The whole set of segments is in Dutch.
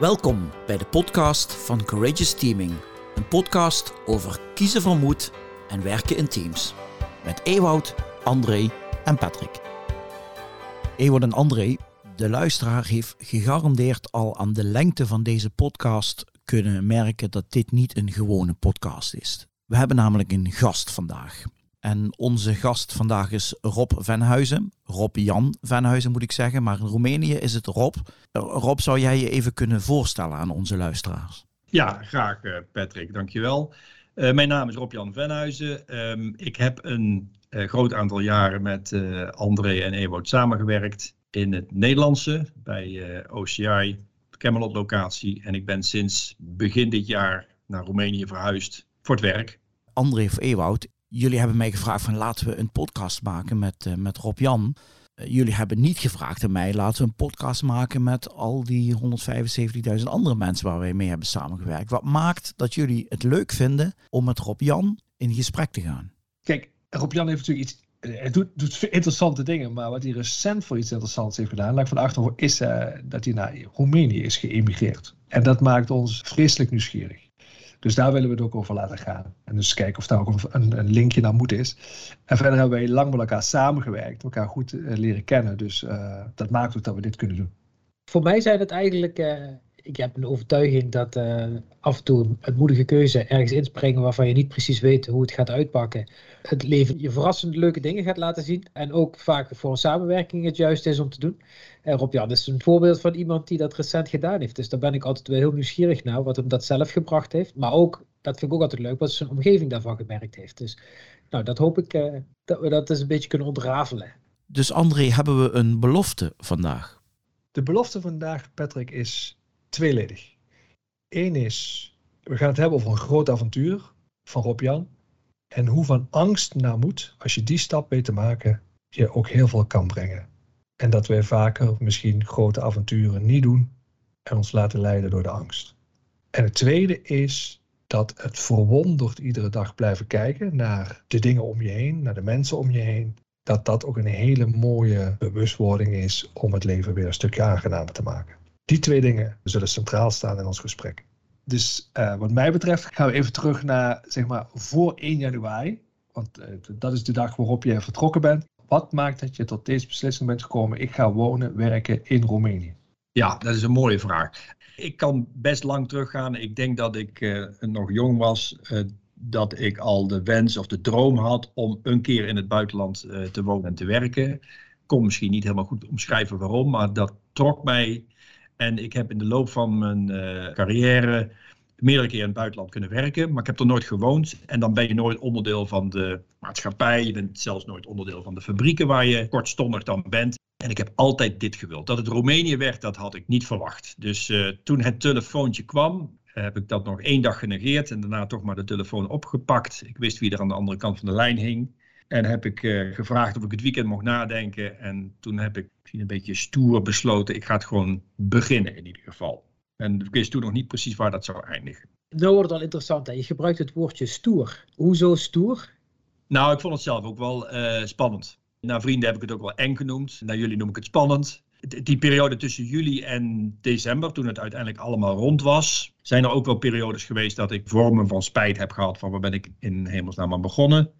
Welkom bij de podcast van Courageous Teaming. Een podcast over kiezen van moed en werken in teams. Met Ewoud, André en Patrick. Ewoud en André, de luisteraar heeft gegarandeerd al aan de lengte van deze podcast kunnen merken dat dit niet een gewone podcast is. We hebben namelijk een gast vandaag. En onze gast vandaag is Rob Venhuizen. Rob Jan Venhuizen moet ik zeggen, maar in Roemenië is het Rob. Rob, zou jij je even kunnen voorstellen aan onze luisteraars? Ja, graag uh, Patrick, dankjewel. Uh, mijn naam is Rob Jan Venhuizen. Um, ik heb een uh, groot aantal jaren met André en Ewout samengewerkt in het Nederlandse bij OCI, Camelot locatie. En ik ben sinds begin dit jaar naar Roemenië verhuisd voor het werk. André of Ewout, jullie hebben mij gevraagd van laten we een podcast maken met, uh, met Rob Jan. Uh, jullie hebben niet gevraagd aan mij, laten we een podcast maken met al die 175.000 andere mensen waar wij mee hebben samengewerkt. Wat maakt dat jullie het leuk vinden om met Rob Jan in gesprek te gaan? Kijk, Rob Jan heeft natuurlijk iets hij doet, doet, interessante dingen, maar wat hij recent voor iets interessants heeft gedaan, laat ik van achter is dat hij naar Roemenië is geëmigreerd. En dat maakt ons vreselijk nieuwsgierig. Dus daar willen we het ook over laten gaan. En dus kijken of daar ook een, een linkje naar moet is. En verder hebben wij lang met elkaar samengewerkt, elkaar goed uh, leren kennen. Dus uh, dat maakt ook dat we dit kunnen doen. Voor mij zijn het eigenlijk ik heb een overtuiging dat uh, af en toe een moedige keuze ergens inspringen waarvan je niet precies weet hoe het gaat uitpakken. Het leven je verrassend leuke dingen gaat laten zien. En ook vaak voor een samenwerking het juist is om te doen. En Rob Jan is een voorbeeld van iemand die dat recent gedaan heeft. Dus daar ben ik altijd wel heel nieuwsgierig naar wat hem dat zelf gebracht heeft. Maar ook, dat vind ik ook altijd leuk, wat zijn omgeving daarvan gemerkt heeft. Dus nou, dat hoop ik uh, dat we dat eens een beetje kunnen ontrafelen. Dus André, hebben we een belofte vandaag? De belofte vandaag, Patrick, is tweeledig. Eén is, we gaan het hebben over een groot avontuur van Rob Jan. En hoe van angst naar moed, als je die stap weet te maken, je ook heel veel kan brengen. En dat wij vaker misschien grote avonturen niet doen en ons laten leiden door de angst. En het tweede is dat het verwonderd iedere dag blijven kijken naar de dingen om je heen, naar de mensen om je heen. Dat dat ook een hele mooie bewustwording is om het leven weer een stukje aangenamer te maken. Die twee dingen zullen centraal staan in ons gesprek. Dus uh, wat mij betreft gaan we even terug naar zeg maar voor 1 januari. Want uh, dat is de dag waarop je vertrokken bent. Wat maakt dat je tot deze beslissing bent gekomen? Ik ga wonen, werken in Roemenië. Ja, dat is een mooie vraag. Ik kan best lang teruggaan. Ik denk dat ik uh, nog jong was. dat ik al de wens of de droom had om een keer in het buitenland te wonen en te werken. Ik kon misschien niet helemaal goed omschrijven waarom, maar dat trok mij en ik heb in de loop van mijn uh, carrière meerdere keren in het buitenland kunnen werken, maar ik heb er nooit gewoond. En dan ben je nooit onderdeel van de maatschappij. Je bent zelfs nooit onderdeel van de fabrieken waar je kortstondig dan bent. En ik heb altijd dit gewild. Dat het Roemenië werd, dat had ik niet verwacht. Dus uh, toen het telefoontje kwam, heb ik dat nog één dag genegeerd en daarna toch maar de telefoon opgepakt. Ik wist wie er aan de andere kant van de lijn hing. En heb ik uh, gevraagd of ik het weekend mocht nadenken. En toen heb ik misschien een beetje stoer besloten. Ik ga het gewoon beginnen in ieder geval. En ik wist toen nog niet precies waar dat zou eindigen. Nou wordt het al interessant. Hè? Je gebruikt het woordje stoer. Hoezo stoer? Nou, ik vond het zelf ook wel uh, spannend. Naar vrienden heb ik het ook wel eng genoemd. Naar jullie noem ik het spannend. Die periode tussen juli en december, toen het uiteindelijk allemaal rond was, zijn er ook wel periodes geweest dat ik vormen van spijt heb gehad van waar ben ik in hemelsnaam aan begonnen.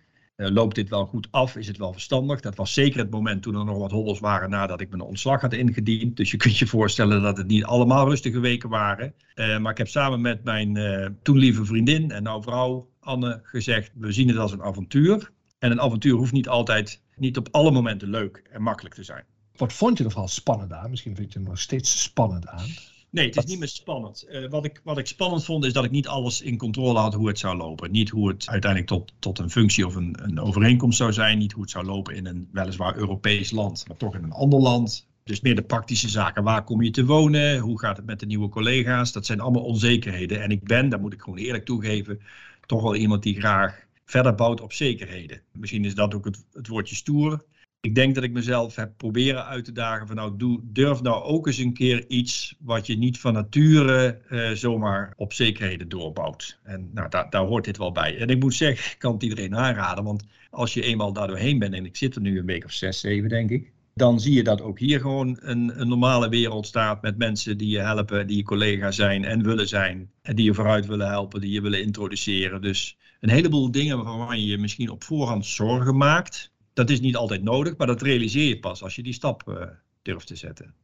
Uh, loopt dit wel goed af? Is het wel verstandig? Dat was zeker het moment toen er nog wat hobbels waren nadat ik mijn ontslag had ingediend. Dus je kunt je voorstellen dat het niet allemaal rustige weken waren. Uh, maar ik heb samen met mijn uh, toen lieve vriendin en nou vrouw Anne gezegd: we zien het als een avontuur. En een avontuur hoeft niet altijd, niet op alle momenten leuk en makkelijk te zijn. Wat vond je er vooral spannend aan? Misschien vind je het nog steeds spannend aan. Nee, het is niet meer spannend. Uh, wat, ik, wat ik spannend vond is dat ik niet alles in controle had hoe het zou lopen. Niet hoe het uiteindelijk tot, tot een functie of een, een overeenkomst zou zijn. Niet hoe het zou lopen in een weliswaar Europees land, maar toch in een ander land. Dus meer de praktische zaken. Waar kom je te wonen? Hoe gaat het met de nieuwe collega's? Dat zijn allemaal onzekerheden. En ik ben, daar moet ik gewoon eerlijk toegeven, toch wel iemand die graag verder bouwt op zekerheden. Misschien is dat ook het, het woordje stoer ik denk dat ik mezelf heb proberen uit te dagen van nou durf nou ook eens een keer iets wat je niet van nature uh, zomaar op zekerheden doorbouwt. En nou, daar, daar hoort dit wel bij. En ik moet zeggen, ik kan het iedereen aanraden, want als je eenmaal daar doorheen bent en ik zit er nu een week of zes, zeven denk ik. dan zie je dat ook hier gewoon een, een, normale wereld staat met mensen die je helpen, die je collega zijn en willen zijn. En die je vooruit willen helpen, die je willen introduceren. Dus een heleboel dingen waarvan je je misschien op voorhand zorgen maakt. Dat is niet altijd nodig, maar dat realiseer je pas als je die stap uh, durft te zetten.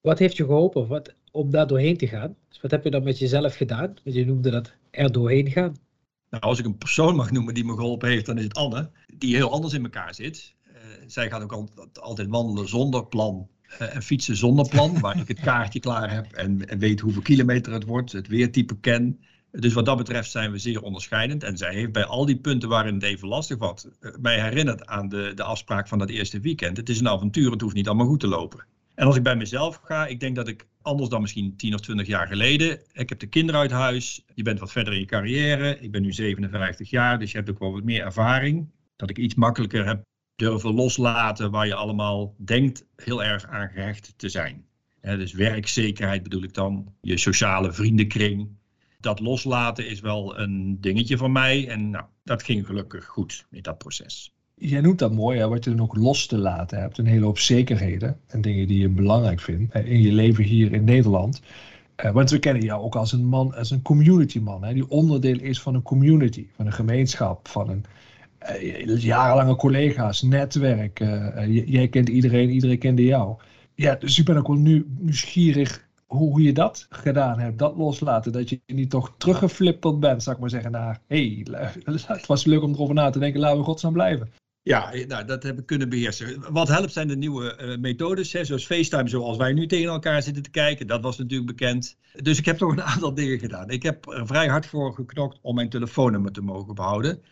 Wat heeft je geholpen wat, om daar doorheen te gaan? Dus wat heb je dan met jezelf gedaan? Want je noemde dat er doorheen gaan. Nou, als ik een persoon mag noemen die me geholpen heeft, dan is het Anne, die heel anders in elkaar zit. Uh, zij gaat ook altijd, altijd wandelen zonder plan uh, en fietsen zonder plan, waar ik het kaartje klaar heb en, en, weet hoeveel kilometer het wordt, het weertype ken. Dus wat dat betreft zijn we zeer onderscheidend. En zij heeft bij al die punten waarin het even lastig was, uh, mij herinnerd aan de, de afspraak van dat eerste weekend. Het is een avontuur, het hoeft niet allemaal goed te lopen. En als ik bij mezelf ga, ik denk dat ik anders dan misschien 10 of 20 jaar geleden. Ik heb de kinderen uit huis. Je bent wat verder in je carrière. Ik ben nu 57 jaar, dus je hebt ook wel wat meer ervaring. Dat ik iets makkelijker heb durven loslaten waar je allemaal denkt heel erg aan gehecht te zijn. dus werkzekerheid bedoel ik dan, je sociale vriendenkring. Dat loslaten is wel een dingetje van mij en nou, dat ging gelukkig goed in dat proces jij noemt dat mooi, hè, wat je dan ook los te laten hebt. Een hele hoop zekerheden en dingen die je belangrijk vindt in je leven hier in Nederland. Uh, want we kennen jou ook als een man, als een community man, hè, die onderdeel is van een community, van een gemeenschap, van een uh, jarenlange collega's, netwerk. Jij kent iedereen, iedereen kende jou. Ja, dus ik ben ook wel nu nieuwsgierig hoe, je dat gedaan hebt, dat loslaten, dat je niet toch teruggeflipperd bent, zou ik maar zeggen, naar, hey, het was leuk om erover na te denken, laten we godsnaam blijven. Ja, nou, dat heb ik kunnen beheersen. Wat helpt zijn de nieuwe uh, methodes, zoals FaceTime, zoals wij nu tegen elkaar zitten te kijken. Dat was natuurlijk bekend. Dus ik heb toch een aantal dingen gedaan. Ik heb er vrij hard voor geknokt om mijn telefoonnummer te mogen behouden.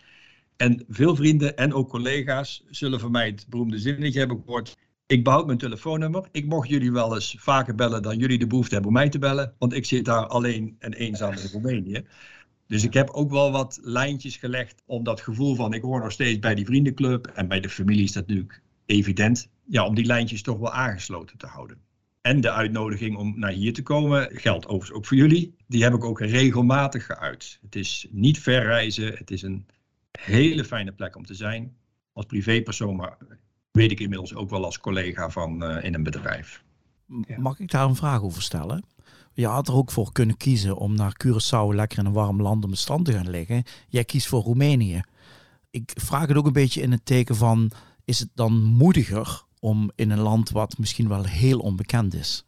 En veel vrienden en ook collega's zullen van mij het beroemde zinnetje hebben gehoord. Ik behoud mijn telefoonnummer. Ik mocht jullie wel eens vaker bellen dan jullie de behoefte hebben om mij te bellen. Want ik zit daar alleen en eenzaam in Roemenië. Dus ik heb ook wel wat lijntjes gelegd om dat gevoel van ik hoor nog steeds bij die vriendenclub en bij de familie is dat natuurlijk evident. Ja, om die lijntjes toch wel aangesloten te houden. En de uitnodiging om naar hier te komen geldt overigens ook voor jullie. Die heb ik ook regelmatig geuit. Het is niet ver reizen. Het is een hele fijne plek om te zijn. Als privépersoon, maar weet ik inmiddels ook wel als collega van uh, in een bedrijf. Mag ik daar een vraag over stellen? Je had er ook voor kunnen kiezen om naar Curaçao lekker in een warm land om het strand te gaan liggen. Jij kiest voor Roemenië. Ik vraag het ook een beetje in het teken van, is het dan moediger om in een land wat misschien wel heel onbekend is?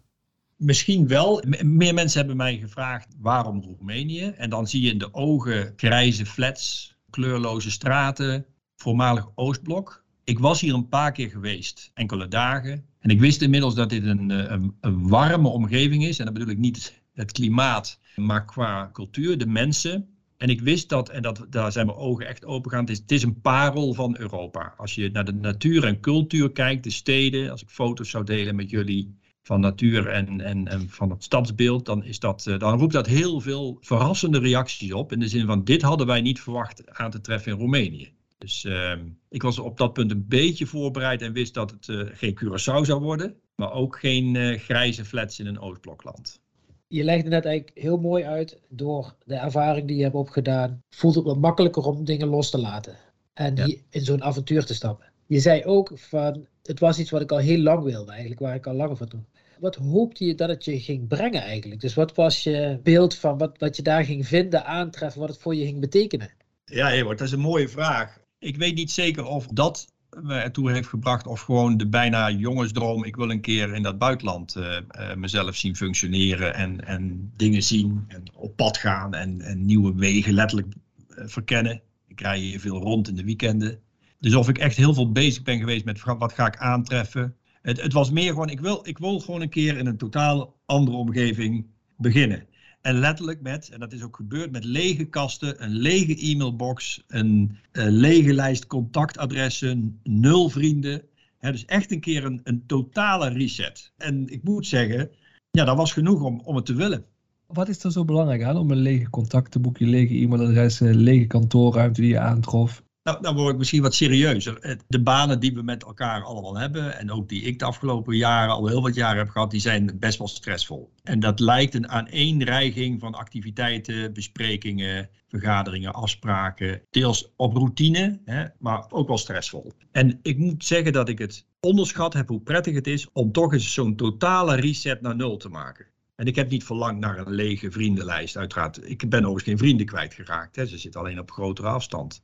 Misschien wel. Meer mensen hebben mij gevraagd waarom Roemenië. En dan zie je in de ogen grijze flats, kleurloze straten, voormalig Oostblok. Ik was hier een paar keer geweest, enkele dagen. En ik wist inmiddels dat dit een, eh, een, warme omgeving is. En dat bedoel ik niet het klimaat, maar qua cultuur, de mensen. En ik wist dat, en dat, daar zijn mijn ogen echt open gaan, het is, het is een parel van Europa. Als je naar de natuur en cultuur kijkt, de steden, als ik foto's zou delen met jullie van natuur en, en, en van het stadsbeeld, dan, is dat, eh, dan roept dat heel veel verrassende reacties op. In de zin van, dit hadden wij niet verwacht aan te treffen in Roemenië. Dus uh, ik was op dat punt een beetje voorbereid en wist dat het uh, geen Curaçao zou worden, maar ook geen uh, grijze flats in een Oostblokland. Je legde net eigenlijk heel mooi uit door de ervaring die je hebt opgedaan. Voelt het wat makkelijker om dingen los te laten en ja. in zo'n avontuur te stappen. Je zei ook van het was iets wat ik al heel lang wilde, eigenlijk waar ik al langer van doe. Wat hoopte je dat het je ging brengen eigenlijk? Dus wat was je beeld van wat, wat je daar ging vinden, aantreffen, wat het voor je ging betekenen? Ja, Ewart, dat is een mooie vraag. Ik weet niet zeker of dat me ertoe heeft gebracht of gewoon de bijna jongensdroom. Ik wil een keer in dat buitenland uh, uh, mezelf zien functioneren en, en dingen zien en op pad gaan en, en nieuwe wegen letterlijk uh, verkennen. Ik rij hier veel rond in de weekenden. Dus of ik echt heel veel bezig ben geweest met wat ga ik aantreffen. Het, het was meer gewoon, ik wil, ik wil gewoon een keer in een totaal andere omgeving beginnen. En letterlijk met, en dat is ook gebeurd, met lege kasten, een lege e-mailbox, een, een lege lijst contactadressen, nul vrienden. dus echt een keer een, een totale reset. En ik moet zeggen, ja, dat was genoeg om, om het te willen. Wat is er zo belangrijk aan om een lege contactenboekje, lege e-mailadressen, lege kantoorruimte die je aantrof? Nou, dan word ik misschien wat serieuzer. De banen die we met elkaar allemaal hebben, en ook die ik de afgelopen jaren, al heel wat jaren heb gehad, die zijn best wel stressvol. En dat lijkt een aaneenreiging van activiteiten, besprekingen, vergaderingen, afspraken, deels op routine, hè, maar ook wel stressvol. En ik moet zeggen dat ik het onderschat heb hoe prettig het is om toch eens zo'n totale reset naar nul te maken. En ik heb niet verlangd naar een lege vriendenlijst, uiteraard. Ik ben overigens geen vrienden kwijtgeraakt, hè. ze zitten alleen op grotere afstand.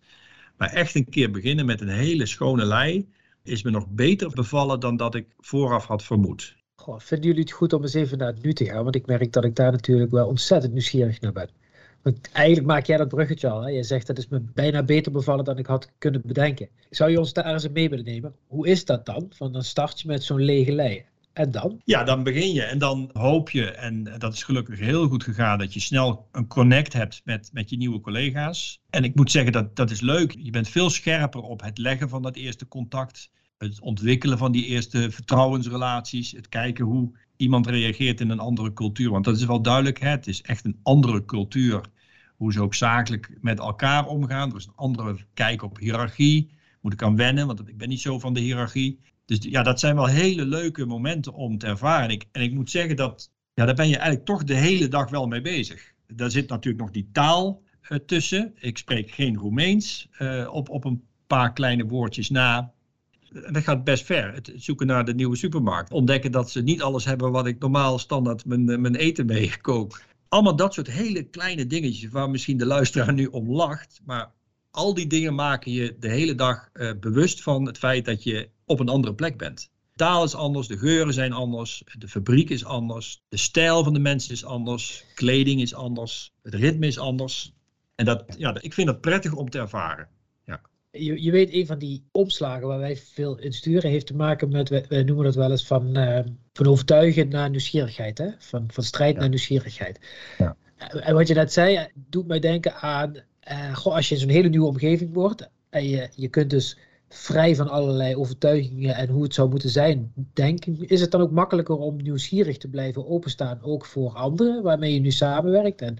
Maar echt een keer beginnen met een hele schone lei is me nog beter bevallen dan dat ik vooraf had vermoed. Goh, vinden jullie het goed om eens even naar het nu te gaan? Want ik merk dat ik daar natuurlijk wel ontzettend nieuwsgierig naar ben. Want eigenlijk maak jij dat bruggetje al. Hè? Je zegt dat is me bijna beter bevallen dan ik had kunnen bedenken. Zou je ons daar eens mee willen nemen? Hoe is dat dan? Van dan start je met zo'n lege lei. En dan? Ja, dan begin je en dan hoop je, en dat is gelukkig heel goed gegaan, dat je snel een connect hebt met, met je nieuwe collega's. En ik moet zeggen, dat, dat is leuk. Je bent veel scherper op het leggen van dat eerste contact, het ontwikkelen van die eerste vertrouwensrelaties, het kijken hoe iemand reageert in een andere cultuur. Want dat is wel duidelijk, hè? het is echt een andere cultuur. Hoe ze ook zakelijk met elkaar omgaan. Er is een andere kijk op hiërarchie. Moet ik aan wennen, want ik ben niet zo van de hiërarchie. Dus ja, dat zijn wel hele leuke momenten om te ervaren. En ik, en ik moet zeggen dat, ja, daar ben je eigenlijk toch de hele dag wel mee bezig. Daar zit natuurlijk nog die taal uh, tussen. Ik spreek geen Roemeens uh, op, op een paar kleine woordjes na. Dat gaat best ver. Het zoeken naar de nieuwe supermarkt. Ontdekken dat ze niet alles hebben wat ik normaal standaard mijn, eh, mijn eten mee kook. Allemaal dat soort hele kleine dingetjes waar misschien de luisteraar nu om lacht. Maar al die dingen maken je de hele dag uh, bewust van het feit dat je op een andere plek bent. De taal is anders, de geuren zijn anders, de fabriek is anders, de stijl van de mensen is anders, kleding is anders, het ritme is anders. En dat, ja, ik vind dat prettig om te ervaren. Ja. Je, je weet, een van die omslagen waar wij veel in sturen heeft te maken met, wij, noemen dat wel eens van, uh, van overtuigen naar nieuwsgierigheid. Hè? Van, van strijd naar nieuwsgierigheid. Ja. En wat je net zei, doet mij denken aan, goh, als je in zo'n hele nieuwe omgeving wordt en je, kunt dus vrij van allerlei overtuigingen en hoe het zou moeten zijn, denken, is het dan ook makkelijker om nieuwsgierig te blijven openstaan, ook voor anderen waarmee je nu samenwerkt? En...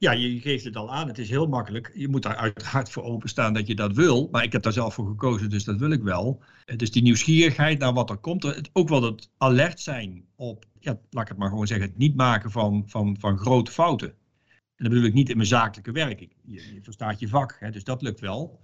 Ja, je geeft het al aan. Het is heel makkelijk. Je moet daar uiteraard voor openstaan dat je dat wil. Maar ik heb daar zelf voor gekozen, dus dat wil ik wel. Dus die nieuwsgierigheid naar wat er komt. Ook wel het alert zijn op, ja, laat ik het maar gewoon zeggen, het niet maken van, van, van grote fouten. En dat bedoel ik niet in mijn zakelijke werk. Je, je verstaat je vak, hè, dus dat lukt wel.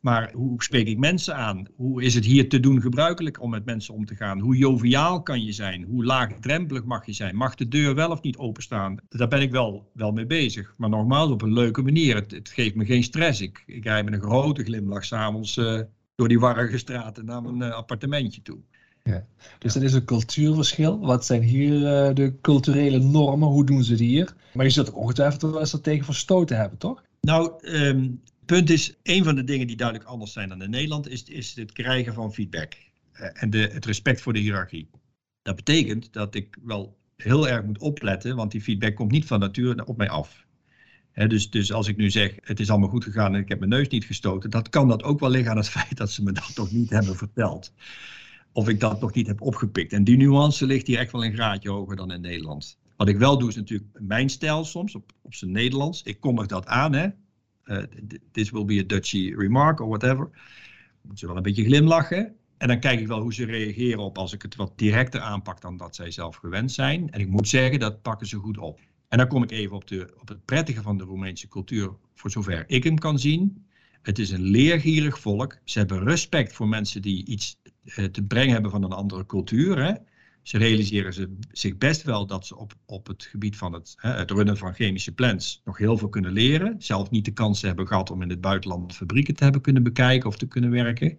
Maar hoe spreek ik mensen aan? Hoe is het hier te doen gebruikelijk om met mensen om te gaan? Hoe joviaal kan je zijn? Hoe laagdrempelig mag je zijn? Mag de deur wel of niet openstaan? Daar ben ik wel, wel mee bezig. Maar nogmaals, op een leuke manier. Het, geeft me geen stress. Ik, ik met een grote glimlach s'avonds uh, door die warrige straten naar mijn uh, appartementje toe. Ja. Dus dat is een cultuurverschil. Wat zijn hier uh, de culturele normen? Hoe doen ze het hier? Maar je zult ongetwijfeld wel eens tegen verstoten hebben, toch? Nou, um, punt is, een van de dingen die duidelijk anders zijn dan in Nederland, is, is het krijgen van feedback uh, en de, het respect voor de hiërarchie. Dat betekent dat ik wel heel erg moet opletten, want die feedback komt niet van nature op mij af. He, dus, dus als ik nu zeg, het is allemaal goed gegaan en ik heb mijn neus niet gestoten, dat kan dat ook wel liggen aan het feit dat ze me dat toch niet hebben verteld. Of ik dat nog niet heb opgepikt. En die nuance ligt hier echt wel een graadje hoger dan in Nederland. Wat ik wel doe is natuurlijk mijn stijl soms, op, op zijn Nederlands. Ik kondig dat aan, hè. Uh, this will be a Dutchy remark or whatever. Moet ze wel een beetje glimlachen. En dan kijk ik wel hoe ze reageren op als ik het wat directer aanpak dan dat zij zelf gewend zijn. En ik moet zeggen, dat pakken ze goed op. En dan kom ik even op, de, op het prettige van de Roemeense cultuur, voor zover ik hem kan zien. Het is een leergierig volk. Ze hebben respect voor mensen die iets te brengen hebben van een andere cultuur. Hè? Ze realiseren ze, zich best wel dat ze op, op het gebied van het, hè, het runnen van chemische plants nog heel veel kunnen leren. Zelf niet de kansen hebben gehad om in het buitenland fabrieken te hebben kunnen bekijken of te kunnen werken.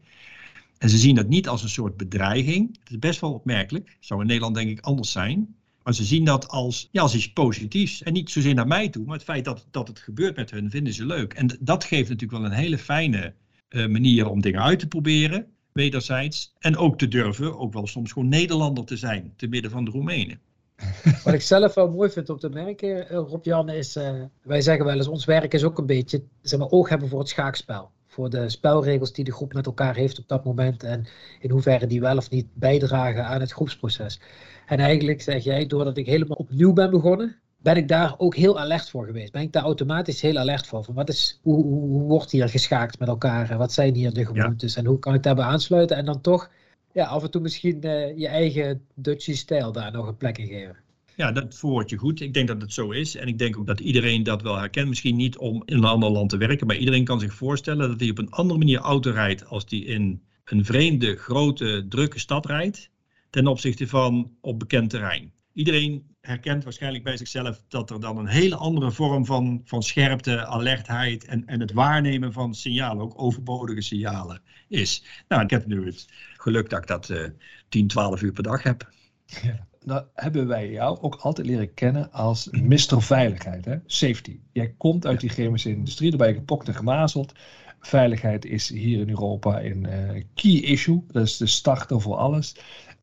En ze zien dat niet als een soort bedreiging. Het is best wel opmerkelijk. Zou in Nederland denk ik anders zijn. Maar ze zien dat als, ja, als iets positiefs. En niet zozeer naar mij toe, maar het feit dat, dat het gebeurt met hun vinden ze leuk. En dat geeft natuurlijk wel een hele fijne uh, manier om dingen uit te proberen wederzijds. En ook te durven, ook wel soms gewoon Nederlander te zijn, te midden van de Roemenen. Wat ik zelf wel mooi vind om te merken, eh, Rob-Jan, is, uh, wij zeggen wel eens, ons werk is ook een beetje, zeg maar, oog hebben voor het schaakspel. Voor de spelregels die de groep met elkaar heeft op dat moment en in hoeverre die wel of niet bijdragen aan het groepsproces. En eigenlijk zeg jij, doordat ik helemaal opnieuw ben begonnen, ben ik daar ook heel alert voor geweest. Ben ik daar automatisch heel alert voor. Van wat is, hoe, hoe, wordt hier geschaakt met elkaar? En wat zijn hier de gewoontes? En hoe kan ik daarbij aansluiten? En dan toch ja, af en toe misschien uh, je eigen Dutchy stijl daar nog een plek in geven. Ja, dat verwoord je goed. Ik denk dat het zo is. En ik denk ook dat iedereen dat wel herkent. Misschien niet om in een ander land te werken, maar iedereen kan zich voorstellen dat hij op een andere manier auto rijdt als hij in een vreemde, grote, drukke stad rijdt, ten opzichte van op bekend terrein. Iedereen herkent waarschijnlijk bij zichzelf dat er dan een hele andere vorm van, van scherpte, alertheid en, en het waarnemen van signalen, ook overbodige signalen, is. Nou, ik heb nu het geluk dat ik dat uh, 10, 12 uur per dag heb. Ja. Nou hebben wij jou ook altijd leren kennen als Mr. Veiligheid, hè? safety. Jij komt uit die chemische industrie, daar ben je gepokt en gemazeld. Veiligheid is hier in Europa een uh, key issue, dat is de starter voor alles.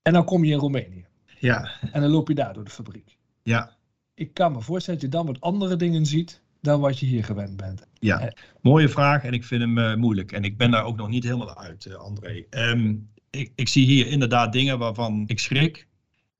En dan kom je in Roemenië. Ja. En dan loop je daar door de fabriek. Ja. Ik kan me voorstellen dat je dan wat andere dingen ziet dan wat je hier gewend bent. Ja, eh, mooie vraag en ik vind hem uh, moeilijk. En ik ben daar ook nog niet helemaal uit, uh, André. Um, ik, ik, zie hier inderdaad dingen waarvan ik schrik.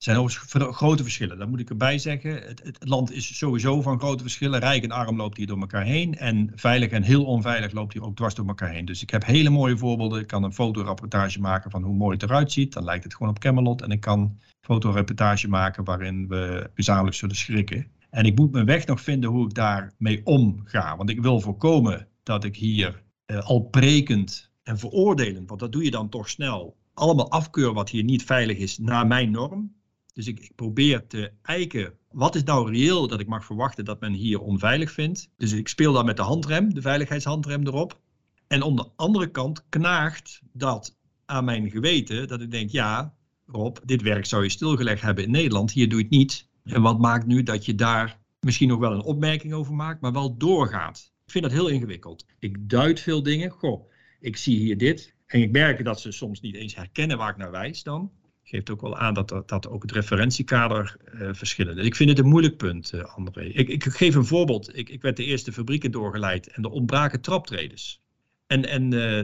Er zijn grote verschillen, dat moet ik erbij zeggen. Het, land is sowieso van grote verschillen. Rijk en arm loopt hier door elkaar heen. En veilig en heel onveilig loopt hier ook dwars door elkaar heen. Dus ik heb hele mooie voorbeelden. Ik kan een fotorapportage maken van hoe mooi het eruit ziet. Dan lijkt het gewoon op Camelot. En ik kan een fotoreportage maken waarin we gezamenlijk zullen schrikken. En ik moet mijn weg nog vinden hoe ik daarmee omga. Want ik wil voorkomen dat ik hier uh, al prekend en veroordelend, want dat doe je dan toch snel, allemaal afkeur wat hier niet veilig is naar mijn norm. Dus ik, probeer te eiken, wat is nou reëel dat ik mag verwachten dat men hier onveilig vindt. Dus ik speel dan met de handrem, de veiligheidshandrem erop. En aan de andere kant knaagt dat aan mijn geweten, dat ik denk, ja Rob, dit werk zou je stilgelegd hebben in Nederland, hier doe je het niet. En wat maakt nu dat je daar misschien nog wel een opmerking over maakt, maar wel doorgaat? Ik vind dat heel ingewikkeld. Ik duid veel dingen. Goh, ik zie hier dit. En ik merk dat ze soms niet eens herkennen waar ik naar wijs dan geeft ook wel aan dat, dat, dat ook het referentiekader uh, verschillen. Ik vind het een moeilijk punt, uh, André. Ik, ik, geef een voorbeeld. Ik, ik werd de eerste fabrieken doorgeleid en er ontbraken traptreders. En, en uh,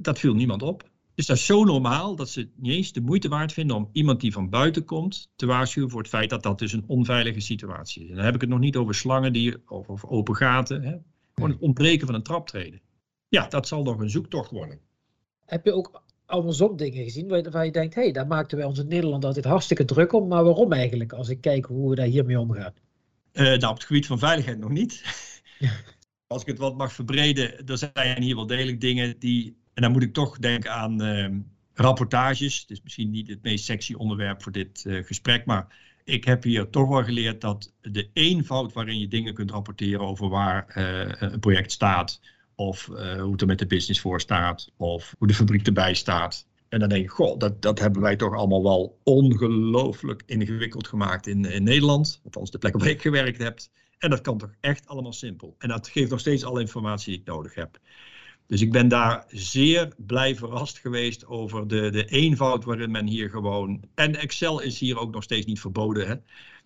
dat viel niemand op. Dus dat is zo normaal dat ze het niet eens de moeite waard vinden om iemand die van buiten komt te waarschuwen voor het feit dat dat dus een onveilige situatie is. En dan heb ik het nog niet over slangen die, of, of open gaten. Hè? Gewoon het ontbreken van een traptreden. Ja, dat zal nog een zoektocht worden. Heb je ook andersom dingen gezien waar, je denkt, hé, hey, daar maakten wij ons in Nederland altijd hartstikke druk om, maar waarom eigenlijk, als ik kijk hoe we daar hiermee omgaan? Uh, nou, op het gebied van veiligheid nog niet. Als ik het wat mag verbreden, er zijn hier wel degelijk dingen die, en dan moet ik toch denken aan uh, rapportages. Het is misschien niet het meest sexy onderwerp voor dit uh, gesprek, maar ik heb hier toch wel geleerd dat de eenvoud waarin je dingen kunt rapporteren over waar eh, een project staat, of uh, hoe het er met de business voor staat. Of hoe de fabriek erbij staat. En dan denk ik, goh, dat, dat hebben wij toch allemaal wel ongelooflijk ingewikkeld gemaakt in, in Nederland. Althans, de plek waar ik gewerkt heb. En dat kan toch echt allemaal simpel. En dat geeft nog steeds alle informatie die ik nodig heb. Dus ik ben daar zeer blij verrast geweest over de, de eenvoud waarin men hier gewoon. En Excel is hier ook nog steeds niet verboden. Hè?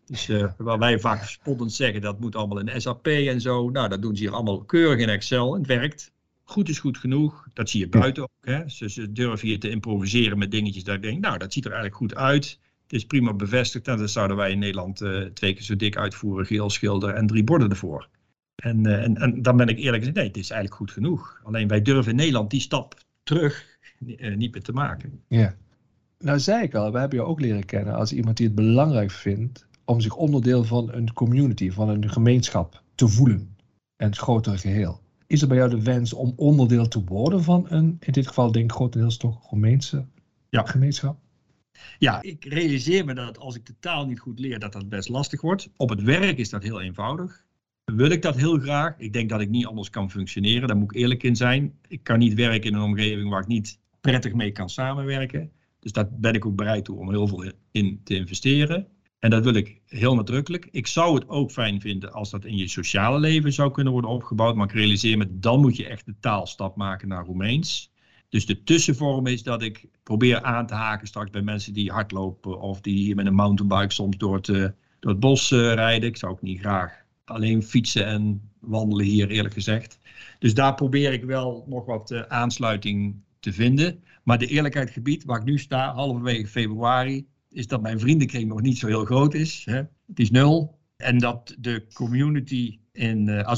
Dus uh, waar wij vaak spottend zeggen dat moet allemaal in SAP en zo. Nou, dat doen ze hier allemaal keurig in Excel. Het werkt. Goed is goed genoeg. Dat zie je buiten ook. Hè. Ze, ze durven hier te improviseren met dingetjes dat ik denk, nou, dat ziet er eigenlijk goed uit. Het is prima bevestigd. En dat zouden wij in Nederland uh, twee keer zo dik uitvoeren. Geel schilder en drie borden ervoor. En, uh, en, en, dan ben ik eerlijk gezegd, nee, het is eigenlijk goed genoeg. Alleen wij durven in Nederland die stap terug niet meer te maken. Ja. Nou zei ik al, we hebben je ook leren kennen als iemand die het belangrijk vindt om zich onderdeel van een community, van een gemeenschap te voelen. En het grotere geheel. Is er bij jou de wens om onderdeel te worden van een, in dit geval denk ik grotendeels toch Romeinse ja. gemeenschap? Ja, ik realiseer me dat als ik de taal niet goed leer, dat dat best lastig wordt. Op het werk is dat heel eenvoudig. Wil ik dat heel graag? Ik denk dat ik niet anders kan functioneren, daar moet ik eerlijk in zijn. Ik kan niet werken in een omgeving waar ik niet prettig mee kan samenwerken. Dus daar ben ik ook bereid toe om heel veel in te investeren. En dat wil ik heel nadrukkelijk. Ik zou het ook fijn vinden als dat in je sociale leven zou kunnen worden opgebouwd. Maar ik realiseer me, dan moet je echt de taalstap maken naar Roemeens. Dus de tussenvorm is dat ik probeer aan te haken straks bij mensen die hardlopen of die met een mountainbike soms door het, uh, door het bos uh, rijden. Ik zou ook niet graag alleen fietsen en wandelen hier, eerlijk gezegd. Dus daar probeer ik wel nog wat uh, aansluiting te vinden. Maar de eerlijkheid gebied waar ik nu sta, halverwege februari, is dat mijn vriendenkring nog niet zo heel groot is. Hè. Het is nul. En dat de community in uh,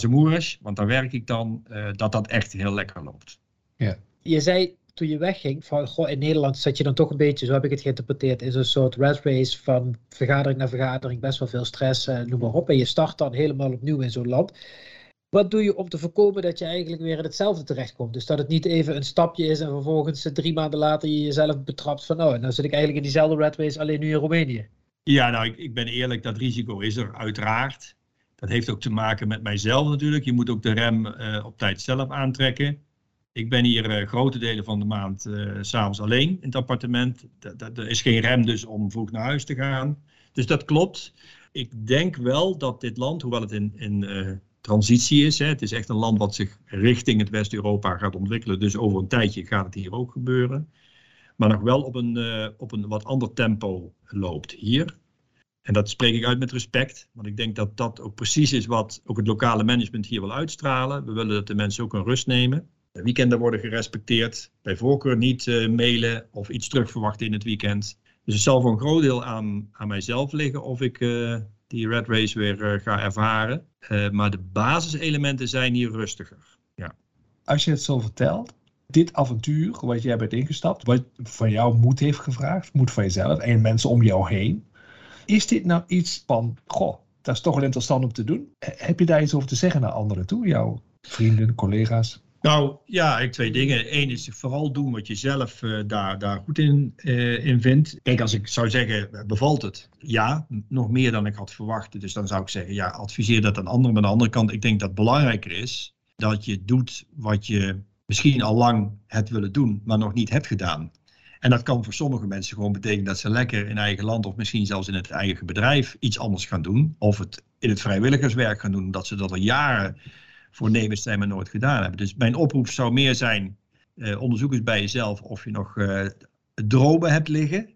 want daar werk ik dan, uh, dat dat echt heel lekker loopt. Ja. Je zei toen je wegging, van goh, in Nederland zat je dan toch een beetje, zo heb ik het geïnterpreteerd, is een soort red race van vergadering naar vergadering, best wel veel stress, uh, noem maar op. En je start dan helemaal opnieuw in zo'n land. Wat doe je om te voorkomen dat je eigenlijk weer in hetzelfde terechtkomt? Dus dat het niet even een stapje is en vervolgens drie maanden later je jezelf betrapt van, oh, nou zit ik eigenlijk in diezelfde red race, alleen nu in Roemenië. Ja, nou, ik, ik ben eerlijk, dat risico is er uiteraard. Dat heeft ook te maken met mijzelf natuurlijk. Je moet ook de rem uh, op tijd zelf aantrekken. Ik ben hier uh, grote delen van de maand uh, s'avonds alleen in het appartement. Er is geen rem dus om vroeg naar huis te gaan. Dus dat klopt. Ik denk wel dat dit land, hoewel het in, in transitie is, hè, het is echt een land wat zich richting het West-Europa gaat ontwikkelen. Dus over een tijdje gaat het hier ook gebeuren maar nog wel op een, uh, op een wat ander tempo loopt hier. En dat spreek ik uit met respect, want ik denk dat dat ook precies is wat ook het lokale management hier wil uitstralen. We willen dat de mensen ook een rust nemen. De weekenden worden gerespecteerd, bij voorkeur niet uh, mailen of iets terugverwachten in het weekend. Dus het zal voor een groot deel aan, aan mijzelf liggen of ik uh, die red race weer ga ervaren. maar de basiselementen zijn hier rustiger. Ja. Als je het zo vertelt, dit avontuur, wat jij bent ingestapt, wat van jou moed heeft gevraagd, moed van jezelf en mensen om jou heen. Is dit nou iets van, goh, dat is toch wel interessant om te doen? Heb je daar iets over te zeggen naar anderen toe, jouw vrienden, collega's? Nou ja, twee dingen. Eén is vooral doen wat je zelf uh, daar, daar goed in, uh, in vindt. Kijk, als ik zou zeggen, bevalt het? Ja, nog meer dan ik had verwacht. Dus dan zou ik zeggen, ja, adviseer dat aan anderen. Maar aan de andere kant, ik denk dat het belangrijker is dat je doet wat je misschien al lang het willen doen, maar nog niet hebt gedaan. En dat kan voor sommige mensen gewoon betekenen dat ze lekker in eigen land of misschien zelfs in het eigen bedrijf iets anders gaan doen. Of het in het vrijwilligerswerk gaan doen, dat ze dat al jaren voornemens zijn, maar nooit gedaan hebben. Dus mijn oproep zou meer zijn, eh, onderzoek eens bij jezelf of je nog eh, dromen hebt liggen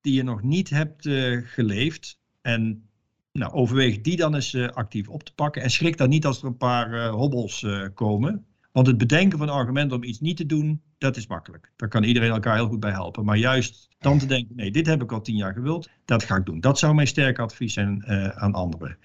die je nog niet hebt uh, geleefd. En nou, overweeg die dan eens uh, actief op te pakken. En schrik dan niet als er een paar hobbels komen. Want het bedenken van argumenten om iets niet te doen, dat is makkelijk. Daar kan iedereen elkaar heel goed bij helpen. Maar juist dan te denken, nee, dit heb ik al tien jaar gewild, dat ga ik doen. Dat zou mijn sterke advies zijn aan anderen.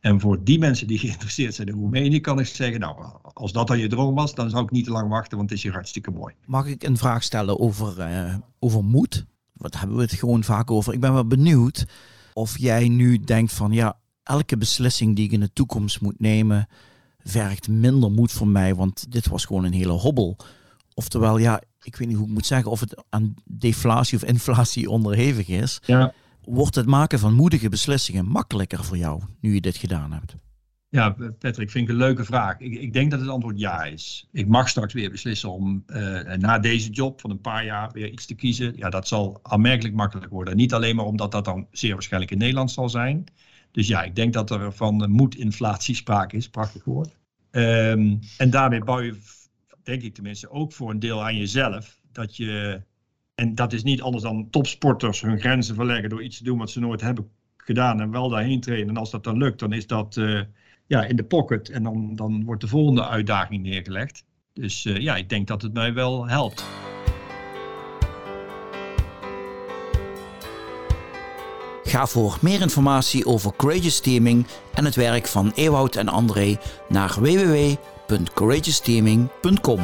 En voor die mensen die geïnteresseerd zijn in Roemenië, kan ik zeggen, nou, als dat dan je droom was, dan zou ik niet te lang wachten, want het is hier hartstikke mooi. Mag ik een vraag stellen over, uh, over moed? Wat hebben we het gewoon vaak over? Ik ben wel benieuwd of jij nu denkt van, ja, elke beslissing die ik in de toekomst moet nemen, vergt minder moed voor mij, want dit was gewoon een hele hobbel. Oftewel, ja, ik weet niet hoe ik moet zeggen of het aan deflatie of inflatie onderhevig is. Ja. Wordt het maken van moedige beslissingen makkelijker voor jou nu je dit gedaan hebt? Ja, Patrick, vind ik een leuke vraag. Ik, ik denk dat het antwoord ja is. Ik mag straks weer beslissen om uh, na deze job van een paar jaar weer iets te kiezen. Ja, dat zal aanmerkelijk makkelijker worden. Niet alleen maar omdat dat dan zeer waarschijnlijk in Nederland zal zijn. Dus ja, ik denk dat er van moedinflatie sprake is, prachtig woord. Um, en daarmee bouw je, denk ik tenminste, ook voor een deel aan jezelf. Dat je, en dat is niet anders dan topsporters hun grenzen verleggen door iets te doen wat ze nooit hebben gedaan en wel daarheen trainen. En als dat dan lukt, dan is dat uh, ja, in de pocket en dan, dan wordt de volgende uitdaging neergelegd. Dus uh, ja, ik denk dat het mij wel helpt. Ga voor meer informatie over Courageous Teaming en het werk van Ewout en André naar www.courageousteaming.com.